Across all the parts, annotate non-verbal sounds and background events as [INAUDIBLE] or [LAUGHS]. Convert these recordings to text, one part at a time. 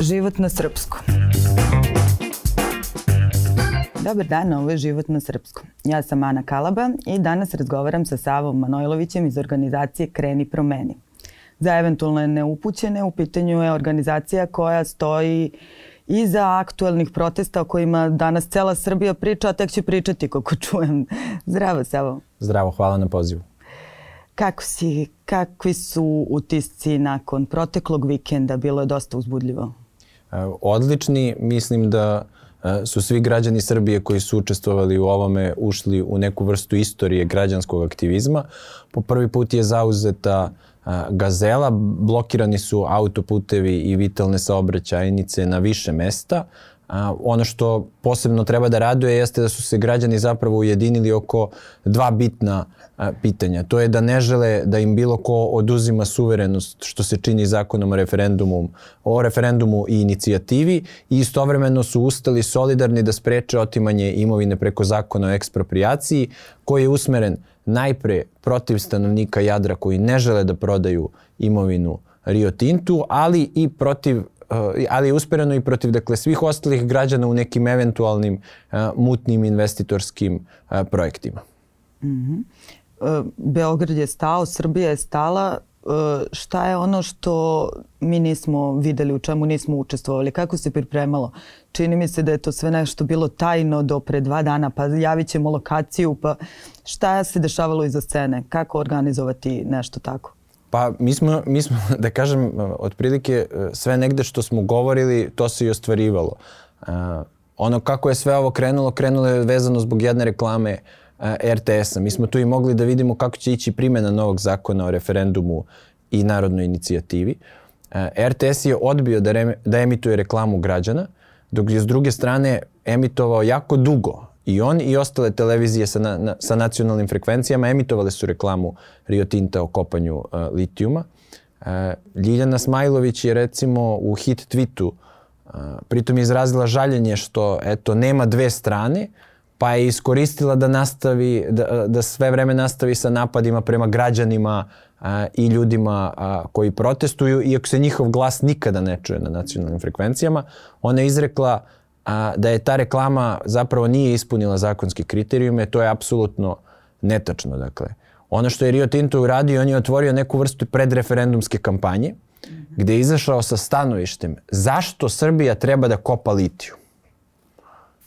Život na srpskom. Dobar dan, ovo je Život na srpskom. Ja sam Ana Kalaba i danas razgovaram sa Savom Manojlovićem iz organizacije Kreni promeni. Za eventualne neupućene u pitanju je organizacija koja stoji iza aktuelnih protesta o kojima danas cela Srbija priča, a tek će pričati kako čujem. Zdravo, Savo. Zdravo, hvala na pozivu. Kako si, kakvi su utisci nakon proteklog vikenda? Bilo je dosta uzbudljivo. E, odlični, mislim da e, su svi građani Srbije koji su učestvovali u ovome ušli u neku vrstu istorije građanskog aktivizma. Po prvi put je zauzeta e, gazela, blokirani su autoputevi i vitalne saobraćajnice na više mesta, A, ono što posebno treba da raduje jeste da su se građani zapravo ujedinili oko dva bitna a, pitanja. To je da ne žele da im bilo ko oduzima suverenost što se čini zakonom o referendumu, o referendumu i inicijativi i istovremeno su ustali solidarni da spreče otimanje imovine preko zakona o ekspropriaciji koji je usmeren najpre protiv stanovnika Jadra koji ne žele da prodaju imovinu Rio Tintu, ali i protiv ali je uspereno i protiv dakle, svih ostalih građana u nekim eventualnim uh, mutnim investitorskim uh, projektima. Mm -hmm. Beograd je stao, Srbija je stala. Šta je ono što mi nismo videli, u čemu nismo učestvovali? Kako se pripremalo? Čini mi se da je to sve nešto bilo tajno do pre dva dana, pa javit ćemo lokaciju, pa šta se dešavalo iza scene? Kako organizovati nešto tako? Pa mi smo, mi smo, [LAUGHS] da kažem, otprilike e, sve negde što smo govorili, to se i ostvarivalo. Uh, ono kako je sve ovo krenulo, krenulo je vezano zbog jedne reklame uh, RTS-a. Mi smo tu i mogli da vidimo kako će ići primjena novog zakona o referendumu i narodnoj inicijativi. Uh, RTS je odbio da, re, da emituje reklamu građana, dok je s druge strane emitovao jako dugo I on i ostale televizije sa, na, na, sa nacionalnim frekvencijama emitovale su reklamu Rio Tinta o kopanju uh, litijuma. Uh, Ljiljana Smajlović je recimo u hit tweetu uh, pritom izrazila žaljenje što eto nema dve strane, pa je iskoristila da nastavi, da, da sve vreme nastavi sa napadima prema građanima a, i ljudima a, koji protestuju, iako se njihov glas nikada ne čuje na nacionalnim frekvencijama. Ona je izrekla a, da je ta reklama zapravo nije ispunila zakonski kriterijume, to je apsolutno netačno. Dakle, ono što je Rio Tinto uradio, on je otvorio neku vrstu predreferendumske kampanje, gde je izašao sa stanovištem zašto Srbija treba da kopa litiju.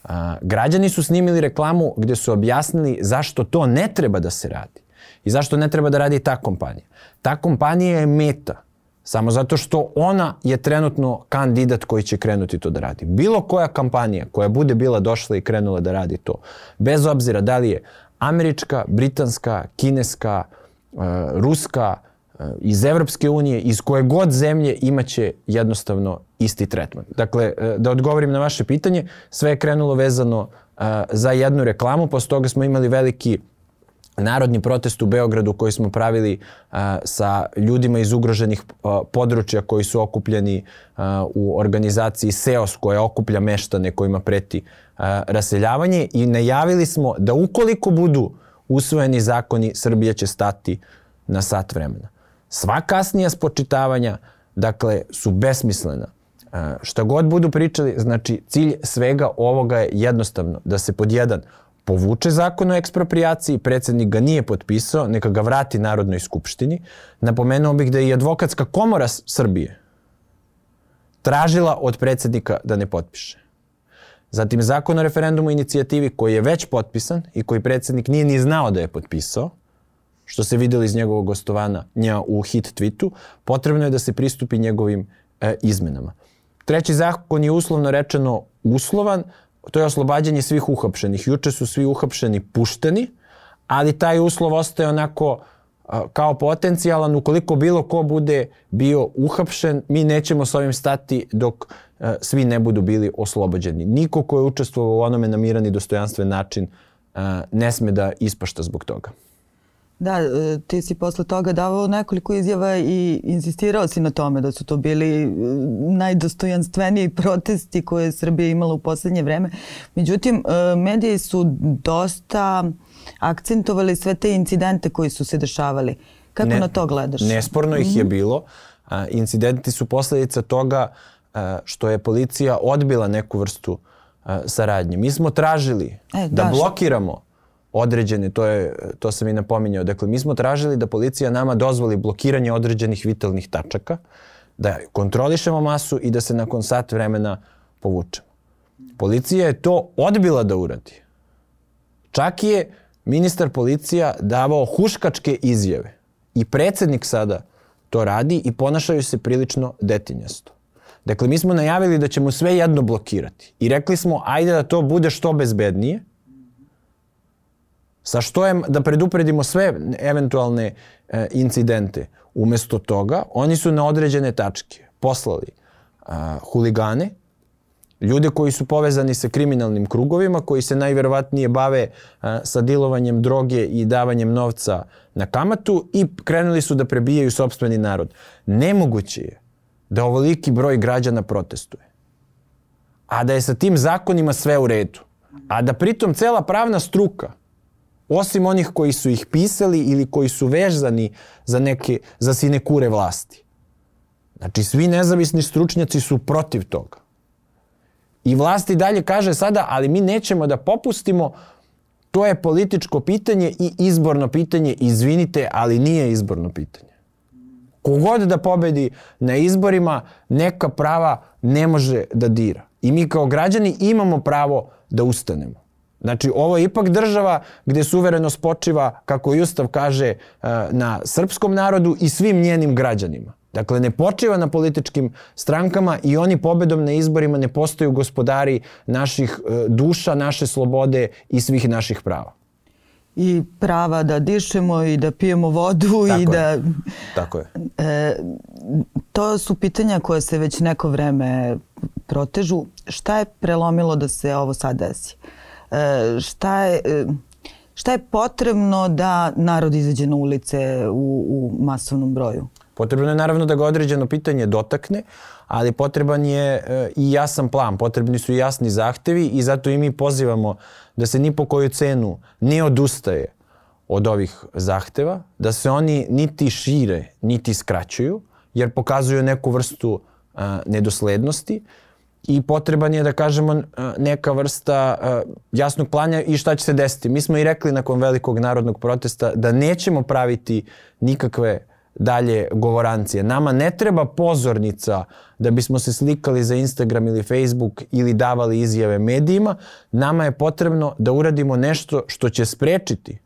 A, građani su snimili reklamu gde su objasnili zašto to ne treba da se radi i zašto ne treba da radi ta kompanija. Ta kompanija je meta Samo zato što ona je trenutno kandidat koji će krenuti to da radi. Bilo koja kampanija koja bude bila došla i krenula da radi to, bez obzira da li je američka, britanska, kineska, uh, ruska, uh, iz Evropske unije, iz koje god zemlje imaće jednostavno isti tretman. Dakle, uh, da odgovorim na vaše pitanje, sve je krenulo vezano za jednu reklamu, posle toga smo imali veliki narodni protest u Beogradu koji smo pravili a, sa ljudima iz ugroženih a, područja koji su okupljeni a, u organizaciji SEOS koja okuplja meštane kojima preti a, raseljavanje i najavili smo da ukoliko budu usvojeni zakoni Srbija će stati na sat vremena. Sva kasnija spočitavanja dakle su besmislena. A, šta god budu pričali, znači cilj svega ovoga je jednostavno da se pod jedan povuče zakon o ekspropriaciji, predsednik ga nije potpisao, neka ga vrati Narodnoj skupštini. Napomenuo bih da je i advokatska komora Srbije tražila od predsednika da ne potpiše. Zatim zakon o referendumu inicijativi koji je već potpisan i koji predsednik nije ni znao da je potpisao, što se videli iz njegovog gostovanja u hit tweetu, potrebno je da se pristupi njegovim e, izmenama. Treći zakon je uslovno rečeno uslovan, to je oslobađanje svih uhapšenih. Juče su svi uhapšeni pušteni, ali taj uslov ostaje onako kao potencijalan. Ukoliko bilo ko bude bio uhapšen, mi nećemo s ovim stati dok svi ne budu bili oslobođeni. Niko ko je učestvovao u onome na miran i dostojanstven način ne sme da ispašta zbog toga. Da, e, ti si posle toga davao nekoliko izjava i insistirao si na tome da su to bili e, najdostojanstveniji protesti koje je Srbija imala u poslednje vreme. Međutim, e, mediji su dosta akcentovali sve te incidente koji su se dešavali. Kako ne, na to gledaš? Nesporno ih je mhm. bilo. Incidenti su posledica toga što je policija odbila neku vrstu saradnje. Mi smo tražili e, da, da blokiramo određene, to, je, to sam i napominjao, dakle mi smo tražili da policija nama dozvoli blokiranje određenih vitalnih tačaka, da kontrolišemo masu i da se nakon sat vremena povučemo. Policija je to odbila da uradi. Čak je ministar policija davao huškačke izjave i predsednik sada to radi i ponašaju se prilično detinjasto. Dakle, mi smo najavili da ćemo sve jedno blokirati i rekli smo ajde da to bude što bezbednije, sa što je da predupredimo sve eventualne e, incidente. Umesto toga, oni su na određene tačke poslali a, huligane, ljude koji su povezani sa kriminalnim krugovima, koji se najverovatnije bave a, sa dilovanjem droge i davanjem novca na kamatu i krenuli su da prebijaju sobstveni narod. Nemoguće je da ovoliki broj građana protestuje. A da je sa tim zakonima sve u redu. A da pritom cela pravna struka, osim onih koji su ih pisali ili koji su vezani za neke, za sinekure vlasti. Znači, svi nezavisni stručnjaci su protiv toga. I vlasti dalje kaže sada, ali mi nećemo da popustimo, to je političko pitanje i izborno pitanje, izvinite, ali nije izborno pitanje. Kogod da pobedi na izborima, neka prava ne može da dira. I mi kao građani imamo pravo da ustanemo. Znači, ovo je ipak država gde suverenost počiva, kako i Ustav kaže, eh, na srpskom narodu i svim njenim građanima. Dakle, ne počiva na političkim strankama i oni pobedom na izborima ne postaju gospodari naših eh, duša, naše slobode i svih naših prava i prava da dišemo i da pijemo vodu Tako i da... Je. Tako je. E, to su pitanja koje se već neko vreme protežu. Šta je prelomilo da se ovo sad desi? E, šta je... E, šta je potrebno da narod izađe na ulice u, u masovnom broju? Potrebno je naravno da ga određeno pitanje dotakne, ali potreban je e, i jasan plan, potrebni su i jasni zahtevi i zato i mi pozivamo da se ni po koju cenu ne odustaje od ovih zahteva, da se oni niti šire, niti skraćuju, jer pokazuju neku vrstu a, nedoslednosti i potreban je da kažemo neka vrsta jasnog planja i šta će se desiti. Mi smo i rekli nakon velikog narodnog protesta da nećemo praviti nikakve dalje govorancije. Nama ne treba pozornica da bismo se slikali za Instagram ili Facebook ili davali izjave medijima. Nama je potrebno da uradimo nešto što će sprečiti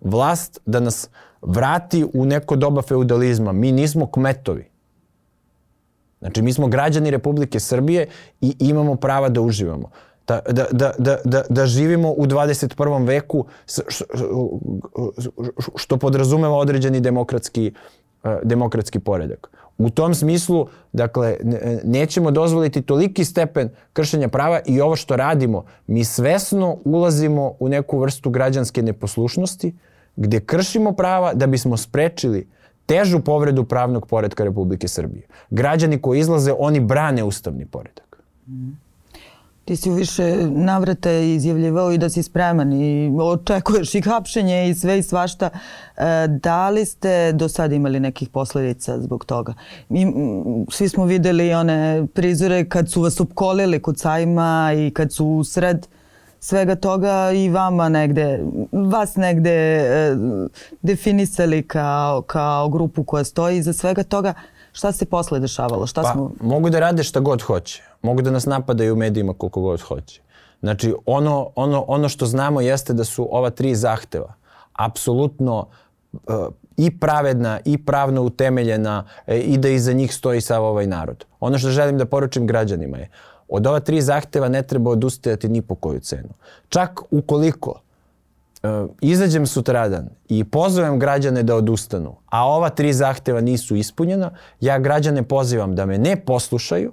vlast da nas vrati u neko doba feudalizma. Mi nismo kmetovi. Znači, mi smo građani Republike Srbije i imamo prava da uživamo. Da, da, da, da, da, da živimo u 21. veku što podrazumeva određeni demokratski, e, demokratski poredak. U tom smislu, dakle, nećemo dozvoliti toliki stepen kršenja prava i ovo što radimo, mi svesno ulazimo u neku vrstu građanske neposlušnosti, gde kršimo prava da bismo sprečili težu povredu pravnog poredka Republike Srbije. Građani koji izlaze, oni brane ustavni poredak. Ti si više navrata izjavljivao i da si spreman i očekuješ i hapšenje i sve i svašta. E, da li ste do sada imali nekih posledica zbog toga? Mi, svi smo videli one prizore kad su vas opkolili kod sajma i kad su u sred svega toga i vama negde, vas negde e, definisali kao, kao grupu koja stoji iza svega toga. Šta se posle dešavalo? Šta pa, smo... mogu da rade šta god hoće. Mogu da nas napadaju u medijima koliko god hoće. Znači, ono, ono, ono što znamo jeste da su ova tri zahteva apsolutno uh, i pravedna i pravno utemeljena e, i da iza njih stoji sav ovaj narod. Ono što želim da poručim građanima je Od ova tri zahteva ne treba odustajati ni po koju cenu. Čak ukoliko uh, izađem sutradan i pozovem građane da odustanu, a ova tri zahteva nisu ispunjena, ja građane pozivam da me ne poslušaju,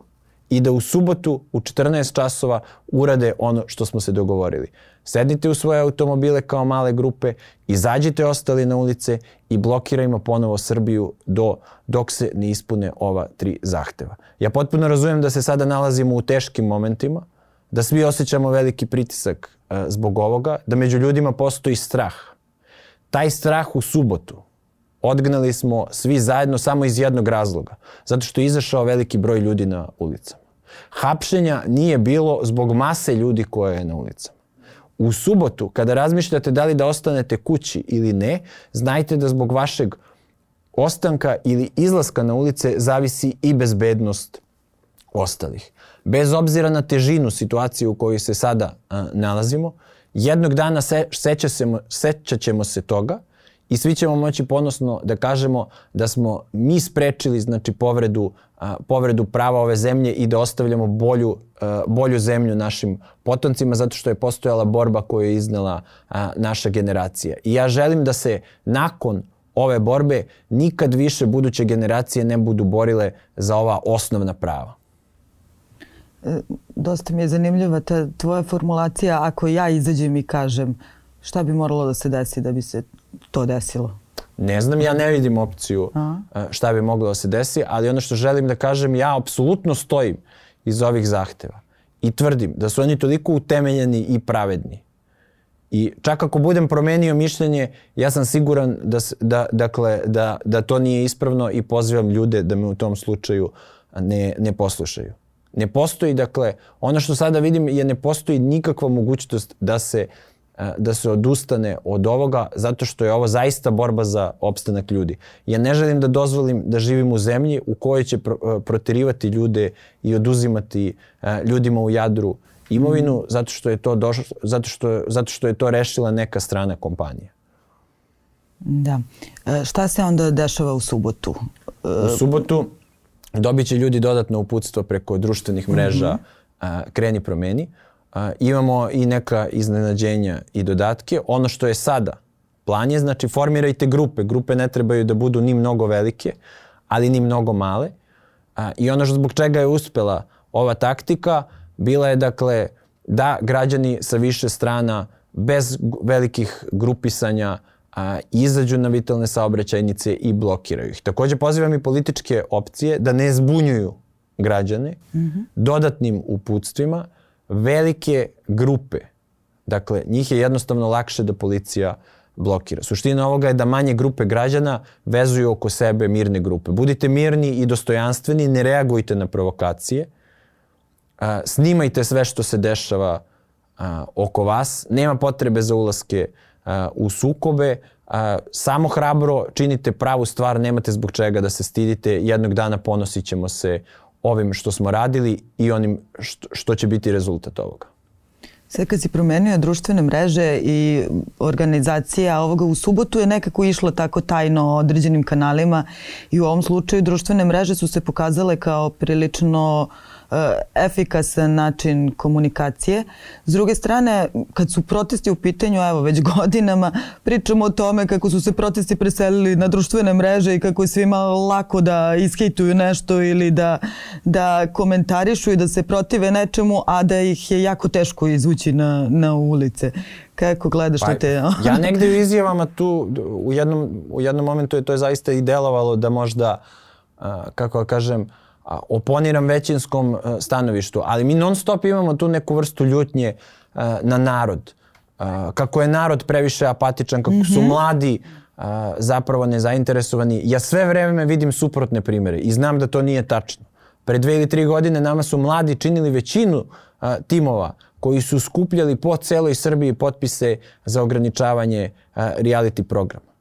i da u subotu u 14 časova urade ono što smo se dogovorili. Sednite u svoje automobile kao male grupe, izađite ostali na ulice i blokirajmo ponovo Srbiju do, dok se ne ispune ova tri zahteva. Ja potpuno razumem da se sada nalazimo u teškim momentima, da svi osjećamo veliki pritisak e, zbog ovoga, da među ljudima postoji strah. Taj strah u subotu odgnali smo svi zajedno samo iz jednog razloga. Zato što je izašao veliki broj ljudi na ulicama. Hapšenja nije bilo zbog mase ljudi koje je na ulicama. U subotu, kada razmišljate da li da ostanete kući ili ne, znajte da zbog vašeg ostanka ili izlaska na ulice zavisi i bezbednost ostalih. Bez obzira na težinu situacije u kojoj se sada a, nalazimo, jednog dana se, seća, se, sećat ćemo se toga i svi ćemo moći ponosno da kažemo da smo mi sprečili znači povredu a, povredu prava ove zemlje i da ostavljamo bolju a, bolju zemlju našim potomcima zato što je postojala borba koju je iznela a, naša generacija. I ja želim da se nakon ove borbe nikad više buduće generacije ne budu borile za ova osnovna prava. E, dosta mi je zanimljiva ta tvoja formulacija ako ja izađem i kažem šta bi moralo da se desi da bi se to desilo? Ne znam, ja ne vidim opciju Aha. E, šta bi moglo da se desi, ali ono što želim da kažem, ja apsolutno stojim iz ovih zahteva i tvrdim da su oni toliko utemeljeni i pravedni. I čak ako budem promenio mišljenje, ja sam siguran da, da, dakle, da, da to nije ispravno i pozivam ljude da me u tom slučaju ne, ne poslušaju. Ne postoji, dakle, ono što sada vidim je ne postoji nikakva mogućnost da se uh, da se odustane od ovoga zato što je ovo zaista borba za opstanak ljudi. Ja ne želim da dozvolim da živim u zemlji u kojoj će proterivati ljude i oduzimati ljudima u jadru imovinu mm. zato što je to došlo, zato što, zato što je to rešila neka strana kompanija. Da. E, šta se onda dešava u subotu? U subotu dobit će ljudi dodatno uputstvo preko društvenih mreža mm -hmm. Kreni promeni. Uh, a, imamo i neka iznenađenja i dodatke. Ono što je sada plan je, znači formirajte grupe. Grupe ne trebaju da budu ni mnogo velike, ali ni mnogo male. A, I ono što zbog čega je uspela ova taktika bila je dakle da građani sa više strana bez velikih grupisanja a, izađu na vitalne saobraćajnice i blokiraju ih. Takođe pozivam i političke opcije da ne zbunjuju građane mm -hmm. dodatnim uputstvima velike grupe, dakle, njih je jednostavno lakše da policija blokira. Suština ovoga je da manje grupe građana vezuju oko sebe mirne grupe. Budite mirni i dostojanstveni, ne reagujte na provokacije, a, snimajte sve što se dešava a, oko vas, nema potrebe za ulaske a, u sukobe, a, samo hrabro činite pravu stvar, nemate zbog čega da se stidite, jednog dana ponosit ćemo se ovim što smo radili i onim što, što će biti rezultat ovoga. Sad kad si promenio društvene mreže i organizacija ovoga u subotu je nekako išla tako tajno određenim kanalima i u ovom slučaju društvene mreže su se pokazale kao prilično uh, efikasan način komunikacije. S druge strane, kad su protesti u pitanju, evo već [LAUGHS] godinama, pričamo o tome kako su se protesti preselili na društvene mreže i kako je svima lako da ishejtuju nešto ili da, da komentarišu i da se protive nečemu, a da ih je jako teško izvući na, na ulice. Kako gledaš pa, te... ja [LAUGHS] negde u izjavama tu, u jednom, u jednom momentu je to je zaista i delovalo da možda, kako da kažem, oponiram većinskom e, stanovištu, ali mi non stop imamo tu neku vrstu ljutnje e, na narod. E, kako je narod previše apatičan, kako su mhm. mladi zapravo nezainteresovani. Ja sve vreme vidim suprotne primere i znam da to nije tačno. Pre dve ili tri godine nama su mladi činili većinu timova koji su skupljali po celoj Srbiji potpise za ograničavanje reality programa.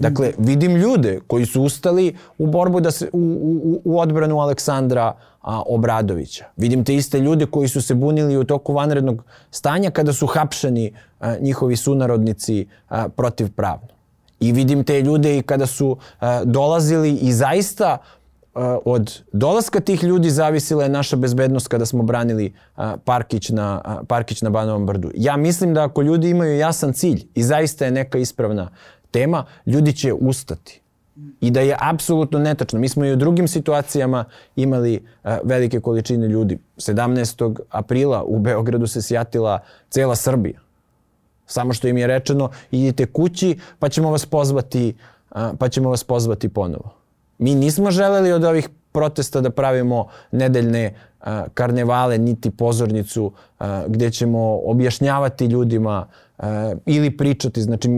Dakle, vidim ljude koji su ustali u borbu da se, u, u, u odbranu Aleksandra a, Obradovića. Vidim te iste ljude koji su se bunili u toku vanrednog stanja kada su hapšeni a, njihovi sunarodnici a, protivpravno. I vidim te ljude i kada su a, dolazili i zaista a, od dolaska tih ljudi zavisila je naša bezbednost kada smo branili a, Parkić, na, a, Parkić na Banovom brdu. Ja mislim da ako ljudi imaju jasan cilj i zaista je neka ispravna tema, ljudi će ustati. I da je apsolutno netačno. Mi smo i u drugim situacijama imali uh, velike količine ljudi. 17. aprila u Beogradu se sjatila cela Srbija. Samo što im je rečeno idite kući pa ćemo vas pozvati, uh, pa ćemo vas pozvati ponovo. Mi nismo želeli od ovih protesta da pravimo nedeljne karnevale, niti pozornicu gde ćemo objašnjavati ljudima ili pričati. Znači,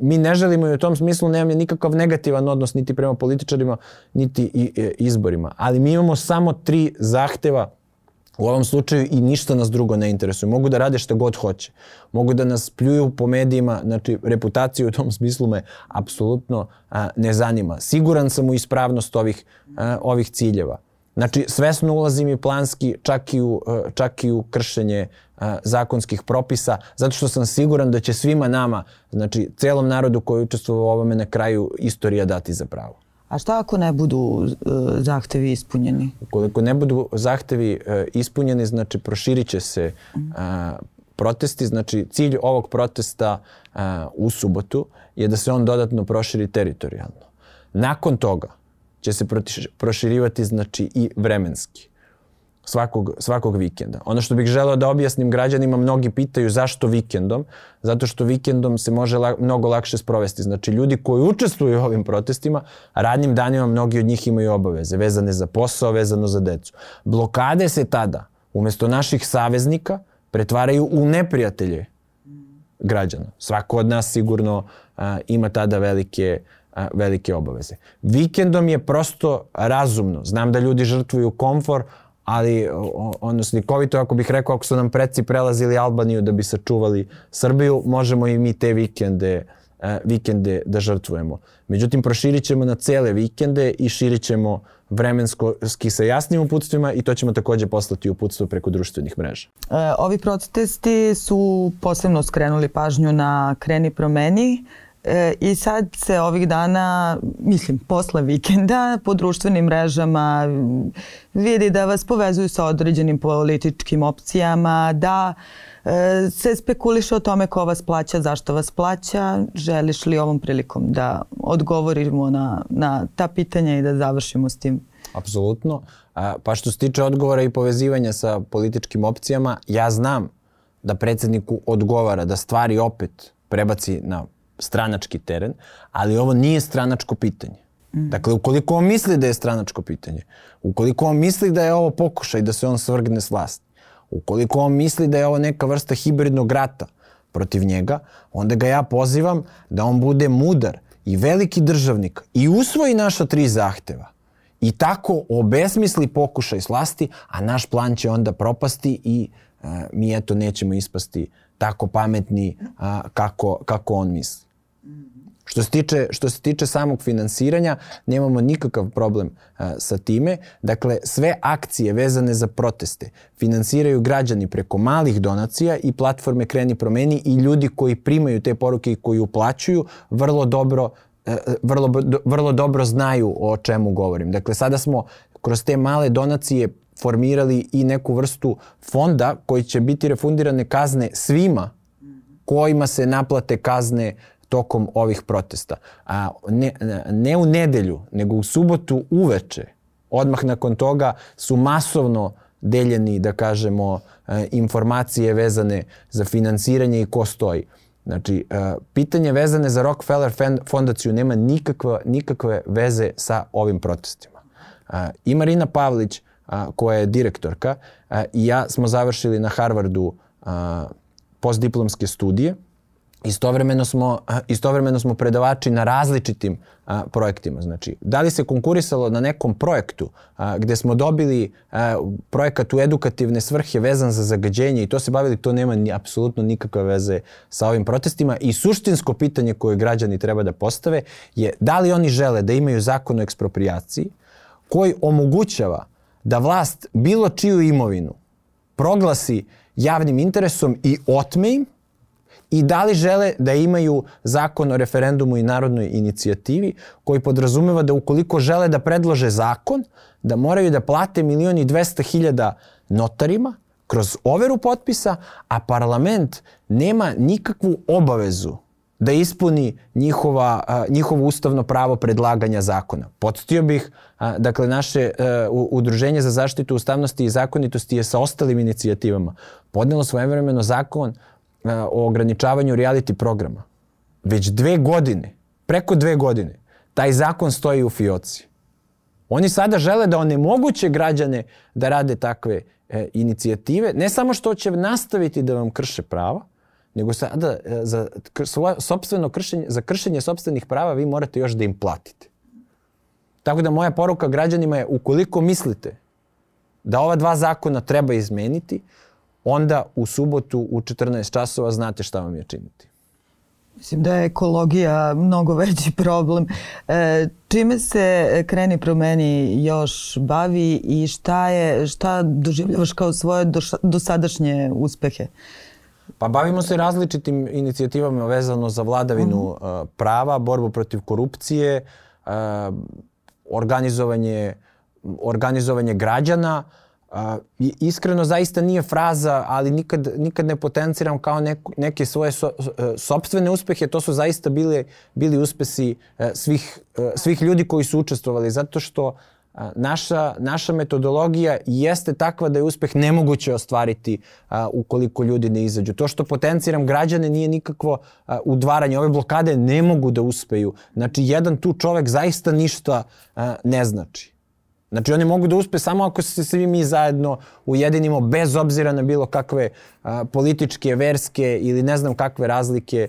mi ne želimo i u tom smislu nemam nikakav negativan odnos niti prema političarima, niti i, i, izborima. Ali mi imamo samo tri zahteva U ovom slučaju i ništa nas drugo ne interesuje. Mogu da rade šta god hoće. Mogu da nas pljuju po medijima, znači reputaciju u tom smislu me apsolutno a, ne zanima. Siguran sam u ispravnost ovih, a, ovih ciljeva. Znači, svesno ulazim i planski čak i u, čak i u kršenje a, zakonskih propisa, zato što sam siguran da će svima nama, znači celom narodu koji učestvuje u ovome na kraju istorija dati za pravo. A šta ako ne budu uh, zahtevi ispunjeni? Ukoliko ne budu zahtevi uh, ispunjeni, znači proširit će se uh, protesti. Znači cilj ovog protesta uh, u subotu je da se on dodatno proširi teritorijalno. Nakon toga će se proširivati znači i vremenski svakog, svakog vikenda. Ono što bih želeo da objasnim građanima, mnogi pitaju zašto vikendom, zato što vikendom se može la, mnogo lakše sprovesti. Znači ljudi koji učestvuju u ovim protestima, radnim danima mnogi od njih imaju obaveze, vezane za posao, vezano za decu. Blokade se tada, umesto naših saveznika, pretvaraju u neprijatelje građana. Svako od nas sigurno a, ima tada velike a, velike obaveze. Vikendom je prosto razumno. Znam da ljudi žrtvuju komfor, ali ono slikovito ako bih rekao ako su nam preci prelazili Albaniju da bi sačuvali Srbiju, možemo i mi te vikende e, vikende da žrtvujemo. Međutim, proširit ćemo na cele vikende i širit ćemo vremenski sa jasnim uputstvima i to ćemo takođe poslati uputstvo preko društvenih mreža. E, ovi protesti su posebno skrenuli pažnju na Kreni promeni. I sad se ovih dana, mislim, posle vikenda po društvenim mrežama vidi da vas povezuju sa određenim političkim opcijama, da e, se spekuliše o tome ko vas plaća, zašto vas plaća. Želiš li ovom prilikom da odgovorimo na, na ta pitanja i da završimo s tim? Apsolutno. Pa što se tiče odgovora i povezivanja sa političkim opcijama, ja znam da predsedniku odgovara da stvari opet prebaci na stranački teren, ali ovo nije stranačko pitanje. Mm. Dakle, ukoliko on misli da je stranačko pitanje, ukoliko on misli da je ovo pokušaj da se on svrgne s vlasti, ukoliko on misli da je ovo neka vrsta hibridnog rata protiv njega, onda ga ja pozivam da on bude mudar i veliki državnik i usvoji naša tri zahteva i tako obesmisli pokušaj s vlasti, a naš plan će onda propasti i e, mi eto nećemo ispasti tako pametni a, kako, kako on misli. Što se tiče, što se tiče samog finansiranja, nemamo nikakav problem a, sa time. Dakle, sve akcije vezane za proteste finansiraju građani preko malih donacija i platforme Kreni promeni i ljudi koji primaju te poruke i koji uplaćuju vrlo dobro vrlo, vrlo dobro znaju o čemu govorim. Dakle, sada smo kroz te male donacije formirali i neku vrstu fonda koji će biti refundirane kazne svima kojima se naplate kazne tokom ovih protesta. A ne, ne u nedelju, nego u subotu uveče, odmah nakon toga su masovno deljeni, da kažemo, e, informacije vezane za finansiranje i ko stoji. Znači, e, pitanje vezane za Rockefeller fondaciju nema nikakve, nikakve veze sa ovim protestima. E, I Marina Pavlić, koja je direktorka, i ja smo završili na Harvardu postdiplomske studije Istovremeno smo, istovremeno smo predavači na različitim a, projektima. Znači, da li se konkurisalo na nekom projektu a, gde smo dobili a, projekat u edukativne svrhe vezan za zagađenje i to se bavili, to nema ni, apsolutno nikakve veze sa ovim protestima i suštinsko pitanje koje građani treba da postave je da li oni žele da imaju zakon o ekspropriaciji koji omogućava da vlast bilo čiju imovinu proglasi javnim interesom i otme im i da li žele da imaju zakon o referendumu i narodnoj inicijativi koji podrazumeva da ukoliko žele da predlože zakon, da moraju da plate milioni i dvesta hiljada notarima kroz overu potpisa, a parlament nema nikakvu obavezu da ispuni njihova, njihovo ustavno pravo predlaganja zakona. Podstio bih, dakle, naše e, udruženje za zaštitu ustavnosti i zakonitosti je sa ostalim inicijativama podnelo svojevremeno zakon o ograničavanju reality programa. Već dve godine, preko dve godine, taj zakon stoji u fioci. Oni sada žele da onemoguće građane da rade takve e, inicijative. Ne samo što će nastaviti da vam krše prava, nego sada e, za, svoje, sobstveno kršenje, za kršenje sobstvenih prava vi morate još da im platite. Tako da moja poruka građanima je ukoliko mislite da ova dva zakona treba izmeniti, onda u subotu u 14 časova znate šta vam je činiti. Mislim da je ekologija mnogo veći problem. E, čime se Kreni promeni još bavi i šta, je, šta doživljavaš kao svoje dosadašnje uspehe? Pa bavimo se različitim inicijativama vezano za vladavinu -huh. uh, prava, borbu protiv korupcije, uh, organizovanje, organizovanje građana, uh, Uh, iskreno zaista nije fraza, ali nikad, nikad ne potenciram kao neko, neke svoje so, sobstvene uspehe, to su zaista bile, bili uspesi uh, svih, uh, svih ljudi koji su učestvovali, zato što uh, naša, naša metodologija jeste takva da je uspeh nemoguće ostvariti uh, ukoliko ljudi ne izađu. To što potenciram građane nije nikakvo uh, udvaranje. Ove blokade ne mogu da uspeju. Znači, jedan tu čovek zaista ništa uh, ne znači. Znači oni mogu da uspe samo ako se svi mi zajedno ujedinimo bez obzira na bilo kakve a, političke, verske ili ne znam kakve razlike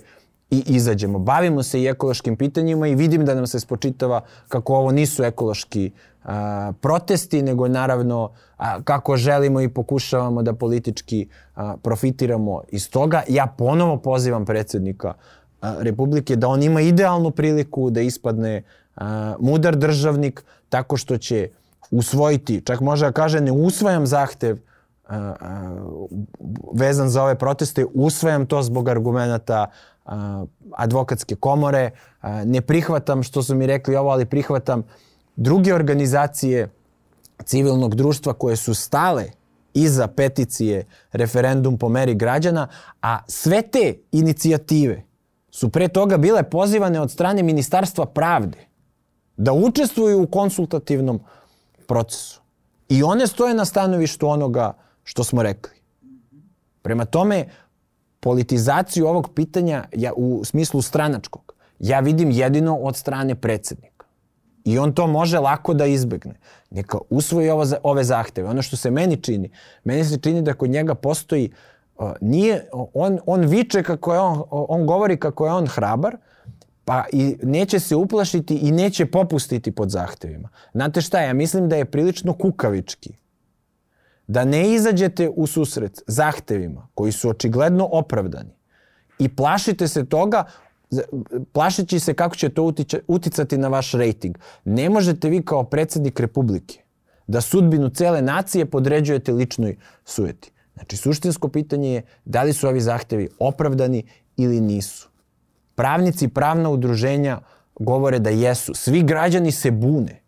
i izađemo. Bavimo se i ekološkim pitanjima i vidim da nam se spočitava kako ovo nisu ekološki a, protesti, nego naravno a, kako želimo i pokušavamo da politički a, profitiramo iz toga. Ja ponovo pozivam predsednika a, Republike da on ima idealnu priliku da ispadne a, mudar državnik tako što će usvojiti, čak može da kaže ne usvajam zahtev a, a, vezan za ove proteste, usvajam to zbog argumenta a, advokatske komore, a, ne prihvatam što su mi rekli ovo, ali prihvatam druge organizacije civilnog društva koje su stale iza peticije referendum po meri građana, a sve te inicijative su pre toga bile pozivane od strane Ministarstva pravde da učestvuju u konsultativnom procesu. I one stoje na stanovištu onoga što smo rekli. Prema tome, politizaciju ovog pitanja ja, u smislu stranačkog ja vidim jedino od strane predsednika. I on to može lako da izbegne. Neka usvoji ovo, ove zahteve. Ono što se meni čini, meni se čini da kod njega postoji uh, nije, on, on viče kako je on, on govori kako je on hrabar, pa i neće se uplašiti i neće popustiti pod zahtevima. Znate šta, ja mislim da je prilično kukavički da ne izađete u susret zahtevima koji su očigledno opravdani i plašite se toga plašeći se kako će to uticati na vaš rejting. Ne možete vi kao predsednik Republike da sudbinu cele nacije podređujete ličnoj sujeti. Znači, suštinsko pitanje je da li su ovi zahtevi opravdani ili nisu. Pravnici, pravna udruženja govore da jesu. Svi građani se bune.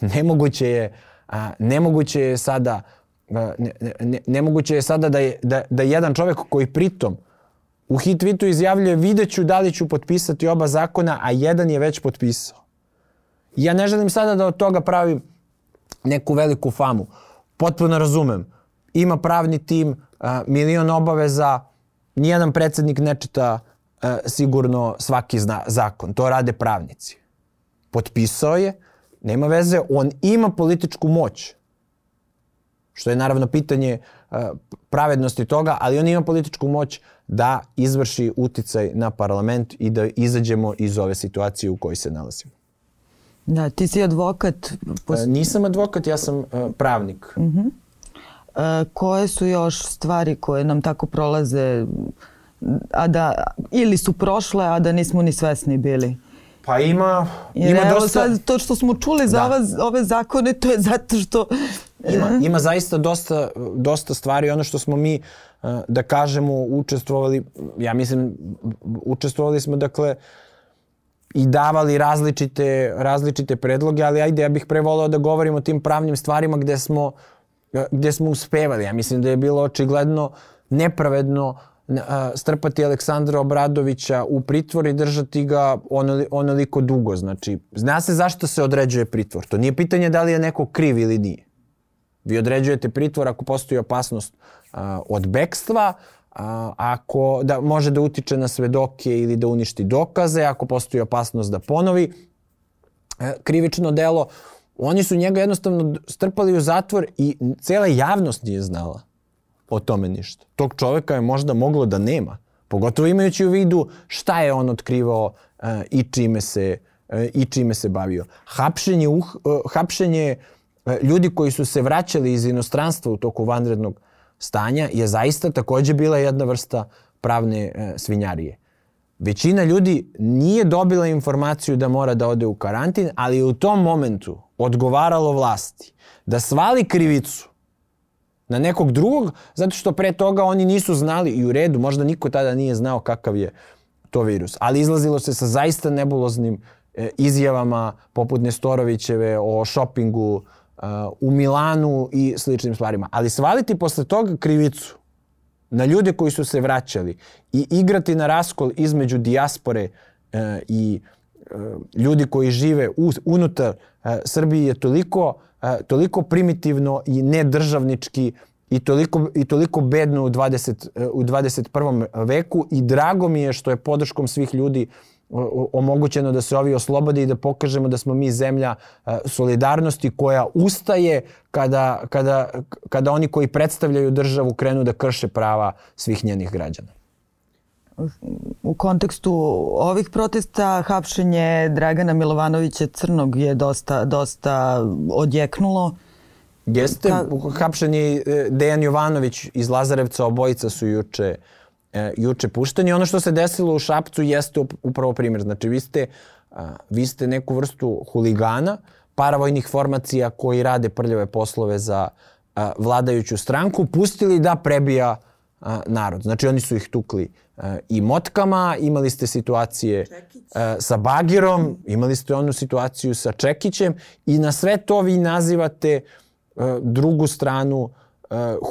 Nemoguće je, a, nemoguće je sada a, ne, ne, nemoguće je sada da, je, da, da jedan čovek koji pritom u hit tweetu izjavljuje videću da li ću potpisati oba zakona, a jedan je već potpisao. Ja ne želim sada da od toga pravim neku veliku famu. Potpuno razumem. Ima pravni tim, a, milion obaveza, nijedan predsednik ne čita sigurno svaki zna, zakon. To rade pravnici. Potpisao je, nema veze, on ima političku moć. Što je naravno pitanje e, pravednosti toga, ali on ima političku moć da izvrši uticaj na parlament i da izađemo iz ove situacije u kojoj se nalazimo. Da, ti si advokat. Pos... E, nisam advokat, ja sam uh, pravnik. Uh -huh. uh, koje su još stvari koje nam tako prolaze a da, ili su prošle, a da nismo ni svesni bili. Pa ima, Jer ima evo, dosta... Sad, to što smo čuli za da. ove, ove zakone, to je zato što... Ima, ima zaista dosta, dosta stvari. Ono što smo mi, eh, da kažemo, učestvovali, ja mislim, učestvovali smo, dakle, i davali različite, različite predloge, ali ajde, ja bih pre volao da govorim o tim pravnim stvarima gde smo, gde smo uspevali. Ja mislim da je bilo očigledno nepravedno uh, strpati Aleksandra Obradovića u pritvor i držati ga onoliko dugo. Znači, zna se zašto se određuje pritvor. To nije pitanje da li je neko kriv ili nije. Vi određujete pritvor ako postoji opasnost od bekstva, ako da može da utiče na svedoke ili da uništi dokaze, ako postoji opasnost da ponovi e, krivično delo, Oni su njega jednostavno strpali u zatvor i cela javnost nije znala o tome ništa. Tog čoveka je možda moglo da nema. Pogotovo imajući u vidu šta je on otkrivao uh, i čime se uh, i čime se bavio. Hapšenje, uh, hapšenje uh, ljudi koji su se vraćali iz inostranstva u toku vanrednog stanja je zaista takođe bila jedna vrsta pravne uh, svinjarije. Većina ljudi nije dobila informaciju da mora da ode u karantin, ali u tom momentu odgovaralo vlasti da svali krivicu na nekog drugog, zato što pre toga oni nisu znali i u redu, možda niko tada nije znao kakav je to virus. Ali izlazilo se sa zaista nebuloznim e, izjavama poput Nestorovićeve o šopingu e, u Milanu i sličnim stvarima. Ali svaliti posle toga krivicu na ljude koji su se vraćali i igrati na raskol između dijaspore e, i e, ljudi koji žive u, unutar e, Srbije je toliko toliko primitivno i nedržavnički i toliko, i toliko bedno u, 20, u 21. veku i drago mi je što je podrškom svih ljudi omogućeno da se ovi oslobode i da pokažemo da smo mi zemlja solidarnosti koja ustaje kada, kada, kada oni koji predstavljaju državu krenu da krše prava svih njenih građana u kontekstu ovih protesta hapšenje Dragana Milovanovića Crnog je dosta, dosta odjeknulo. Jeste, Ka... hapšenje Dejan Jovanović iz Lazarevca, obojica su juče, e, juče pušteni. Ono što se desilo u Šapcu jeste upravo primjer. Znači, vi ste, vi ste neku vrstu huligana, paravojnih formacija koji rade prljave poslove za vladajuću stranku, pustili da prebija narod. Znači, oni su ih tukli i motkama, imali ste situacije Čekić. sa bagirom, imali ste onu situaciju sa Čekićem i na sve to vi nazivate drugu stranu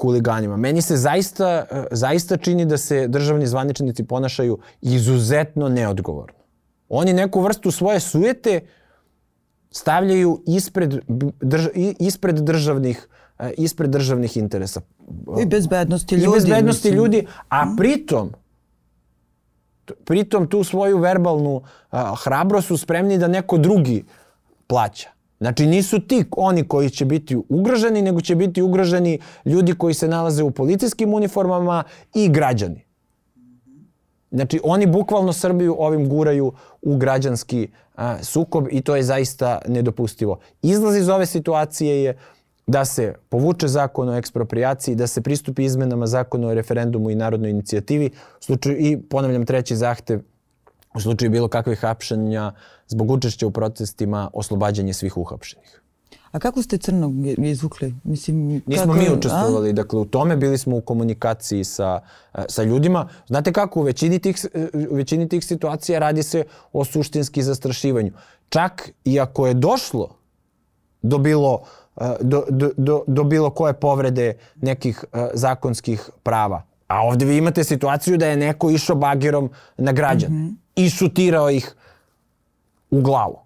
huliganima. Meni se zaista, zaista čini da se državni zvaničnici ponašaju izuzetno neodgovorno. Oni neku vrstu svoje sujete stavljaju ispred, drž, ispred državnih ispred državnih interesa. I bezbednosti ljudi. I bezbednosti mislim. ljudi, a pritom pritom tu svoju verbalnu a, hrabrost su spremni da neko drugi plaća. Znači nisu ti oni koji će biti ugroženi, nego će biti ugroženi ljudi koji se nalaze u policijskim uniformama i građani. Znači oni bukvalno Srbiju ovim guraju u građanski a, sukob i to je zaista nedopustivo. Izlaz iz ove situacije je da se povuče zakon o ekspropriaciji, da se pristupi izmenama zakona o referendumu i narodnoj inicijativi, slučaju, i ponavljam treći zahtev, u slučaju bilo kakvih hapšenja zbog učešća u protestima, oslobađanje svih uhapšenih. A kako ste Crnog izvukli? Mislim, Nismo kako, mi učestvovali, a? dakle u tome bili smo u komunikaciji sa, sa ljudima. Znate kako, u većini, tih, u većini tih situacija radi se o suštinski zastrašivanju. Čak i ako je došlo do bilo uh, do, do, do, do bilo koje povrede nekih zakonskih prava. A ovde vi imate situaciju da je neko išao bagerom na građan mm -hmm. i šutirao ih u glavu.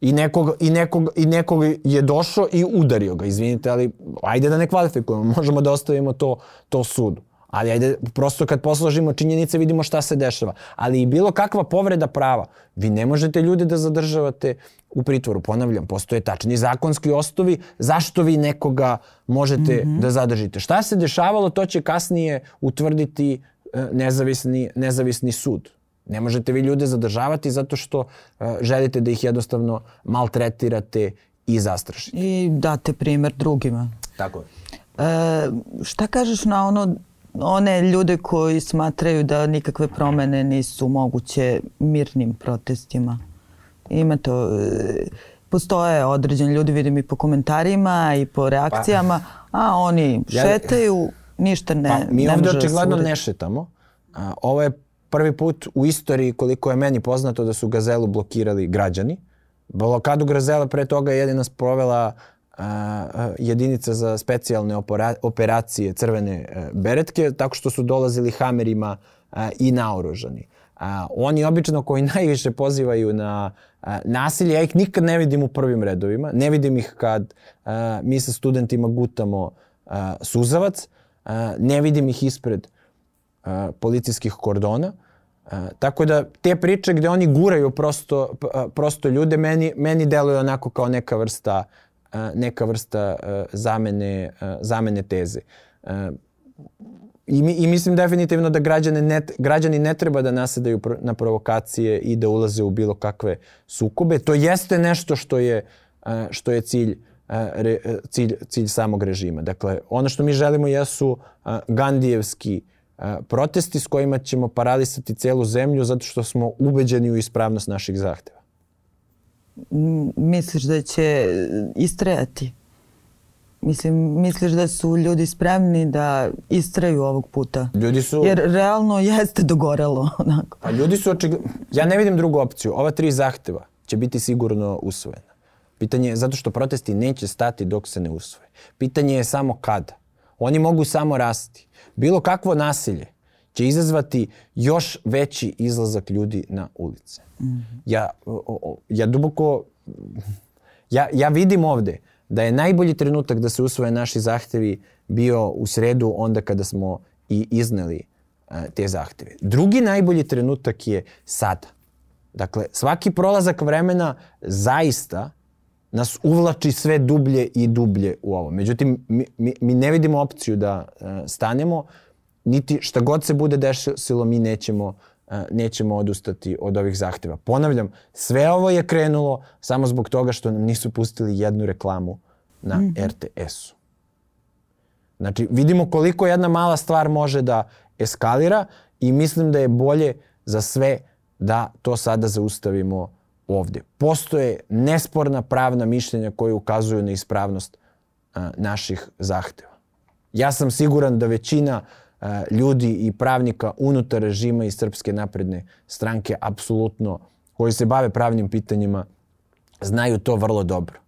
I nekog, i, nekog, I nekog je došao i udario ga, izvinite, ali ajde da ne kvalifikujemo, [LAUGHS] možemo da ostavimo to, to sudu. Ali ajde, prosto kad posložimo činjenice vidimo šta se dešava. Ali i bilo kakva povreda prava. Vi ne možete ljude da zadržavate u pritvoru. Ponavljam, postoje tačni zakonski osnovi zašto vi nekoga možete mm -hmm. da zadržite. Šta se dešavalo, to će kasnije utvrditi e, nezavisni, nezavisni sud. Ne možete vi ljude zadržavati zato što uh, želite da ih jednostavno maltretirate i zastrašite. I date primer drugima. Tako je. E, šta kažeš na ono one ljude koji smatraju da nikakve promene nisu moguće mirnim protestima. Ima to, e, postoje određeni ljudi, vidim i po komentarima i po reakcijama, pa, a oni ja, šetaju, ništa ne, pa, mi ne ovde očigledno ne šetamo. A, ovo je prvi put u istoriji koliko je meni poznato da su Gazelu blokirali građani. Blokadu Gazela pre toga je jedina sprovela jedinica za specijalne operacije crvene e, beretke, tako što su dolazili hamerima i naoružani. A, oni obično koji [LAUGHS] najviše pozivaju na a, nasilje, ja ih nikad ne vidim u prvim redovima, ne vidim ih kad a, mi sa studentima gutamo a, suzavac, a, ne vidim ih ispred a, policijskih kordona, a, tako da te priče gde oni guraju prosto, a, prosto ljude, meni, meni deluju onako kao neka vrsta neka vrsta zamene, zamene teze. I, mi, I mislim definitivno da građane ne, građani ne treba da nasedaju na provokacije i da ulaze u bilo kakve sukobe. To jeste nešto što je, što je cilj, cilj, cilj samog režima. Dakle, ono što mi želimo jesu Gandijevski protesti s kojima ćemo paralisati celu zemlju zato što smo ubeđeni u ispravnost naših zahteva. Misliš da će istrajati? Mislim, misliš da su ljudi spremni da istraju ovog puta? Ljudi su... Jer realno jeste dogorelo. [LAUGHS] Onako. Pa ljudi su očigledno... Ja ne vidim drugu opciju. Ova tri zahteva će biti sigurno usvojena. Pitanje je zato što protesti neće stati dok se ne usvoje. Pitanje je samo kada. Oni mogu samo rasti. Bilo kakvo nasilje će izazvati još veći izlazak ljudi na ulice. Mm -hmm. Ja, o, o, ja duboko... Ja, ja vidim ovde da je najbolji trenutak da se usvoje naši zahtevi bio u sredu onda kada smo i izneli uh, te zahteve. Drugi najbolji trenutak je sada. Dakle, svaki prolazak vremena zaista nas uvlači sve dublje i dublje u ovo. Međutim, mi, mi, mi ne vidimo opciju da uh, stanemo, niti šta god se bude desilo, mi nećemo uh, nećemo odustati od ovih zahteva. Ponavljam, sve ovo je krenulo samo zbog toga što nam nisu pustili jednu reklamu na mm -hmm. RTS-u. Znači, vidimo koliko jedna mala stvar može da eskalira i mislim da je bolje za sve da to sada zaustavimo ovde. Postoje nesporna pravna mišljenja koje ukazuju na ispravnost a, naših zahteva. Ja sam siguran da većina ljudi i pravnika unutar režima i Srpske napredne stranke apsolutno koji se bave pravnim pitanjima znaju to vrlo dobro.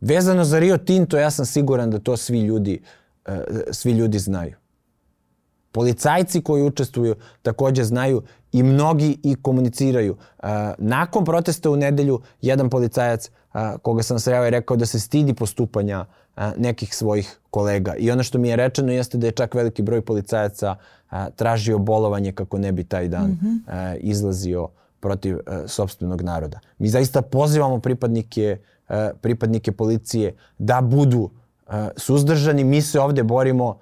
Vezano za Rio Tinto, ja sam siguran da to svi ljudi, svi ljudi znaju. Policajci koji učestvuju takođe znaju i mnogi i komuniciraju. Nakon protesta u nedelju, jedan policajac koga sam sreo je rekao da se stidi postupanja nekih svojih kolega. I ono što mi je rečeno jeste da je čak veliki broj policajaca tražio bolovanje kako ne bi taj dan mm -hmm. izlazio protiv sobstvenog naroda. Mi zaista pozivamo pripadnike, pripadnike policije da budu suzdržani. Mi se ovde borimo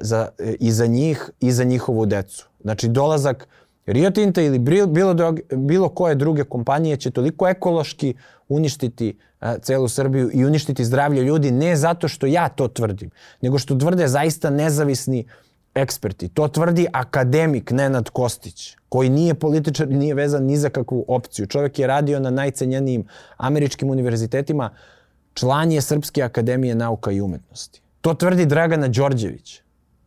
za, i za njih i za njihovu decu. Znači dolazak Rio Tinta ili bilo, drog, bilo koje druge kompanije će toliko ekološki uništiti a, celu Srbiju i uništiti zdravlje ljudi ne zato što ja to tvrdim, nego što tvrde zaista nezavisni eksperti. To tvrdi akademik Nenad Kostić, koji nije političar i nije vezan ni za kakvu opciju. Čovjek je radio na najcenjenijim američkim univerzitetima, član je Srpske akademije nauka i umetnosti. To tvrdi Dragana Đorđević,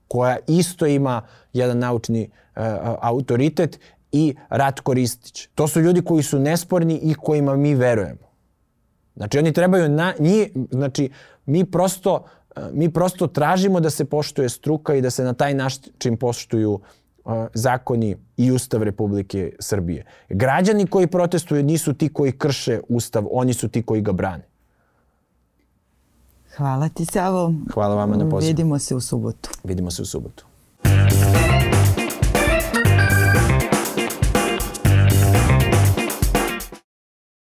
koja isto ima jedan naučni uh, autoritet i Ratko Ristić. To su ljudi koji su nesporni i kojima mi verujemo. Znači oni trebaju, na, njih, znači mi prosto, uh, mi prosto tražimo da se poštuje struka i da se na taj način poštuju uh, zakoni i Ustav Republike Srbije. Građani koji protestuju nisu ti koji krše Ustav, oni su ti koji ga brane. Hvala ti, Savo. Hvala vama na pozivu. Vidimo se u subotu. Vidimo se u subotu.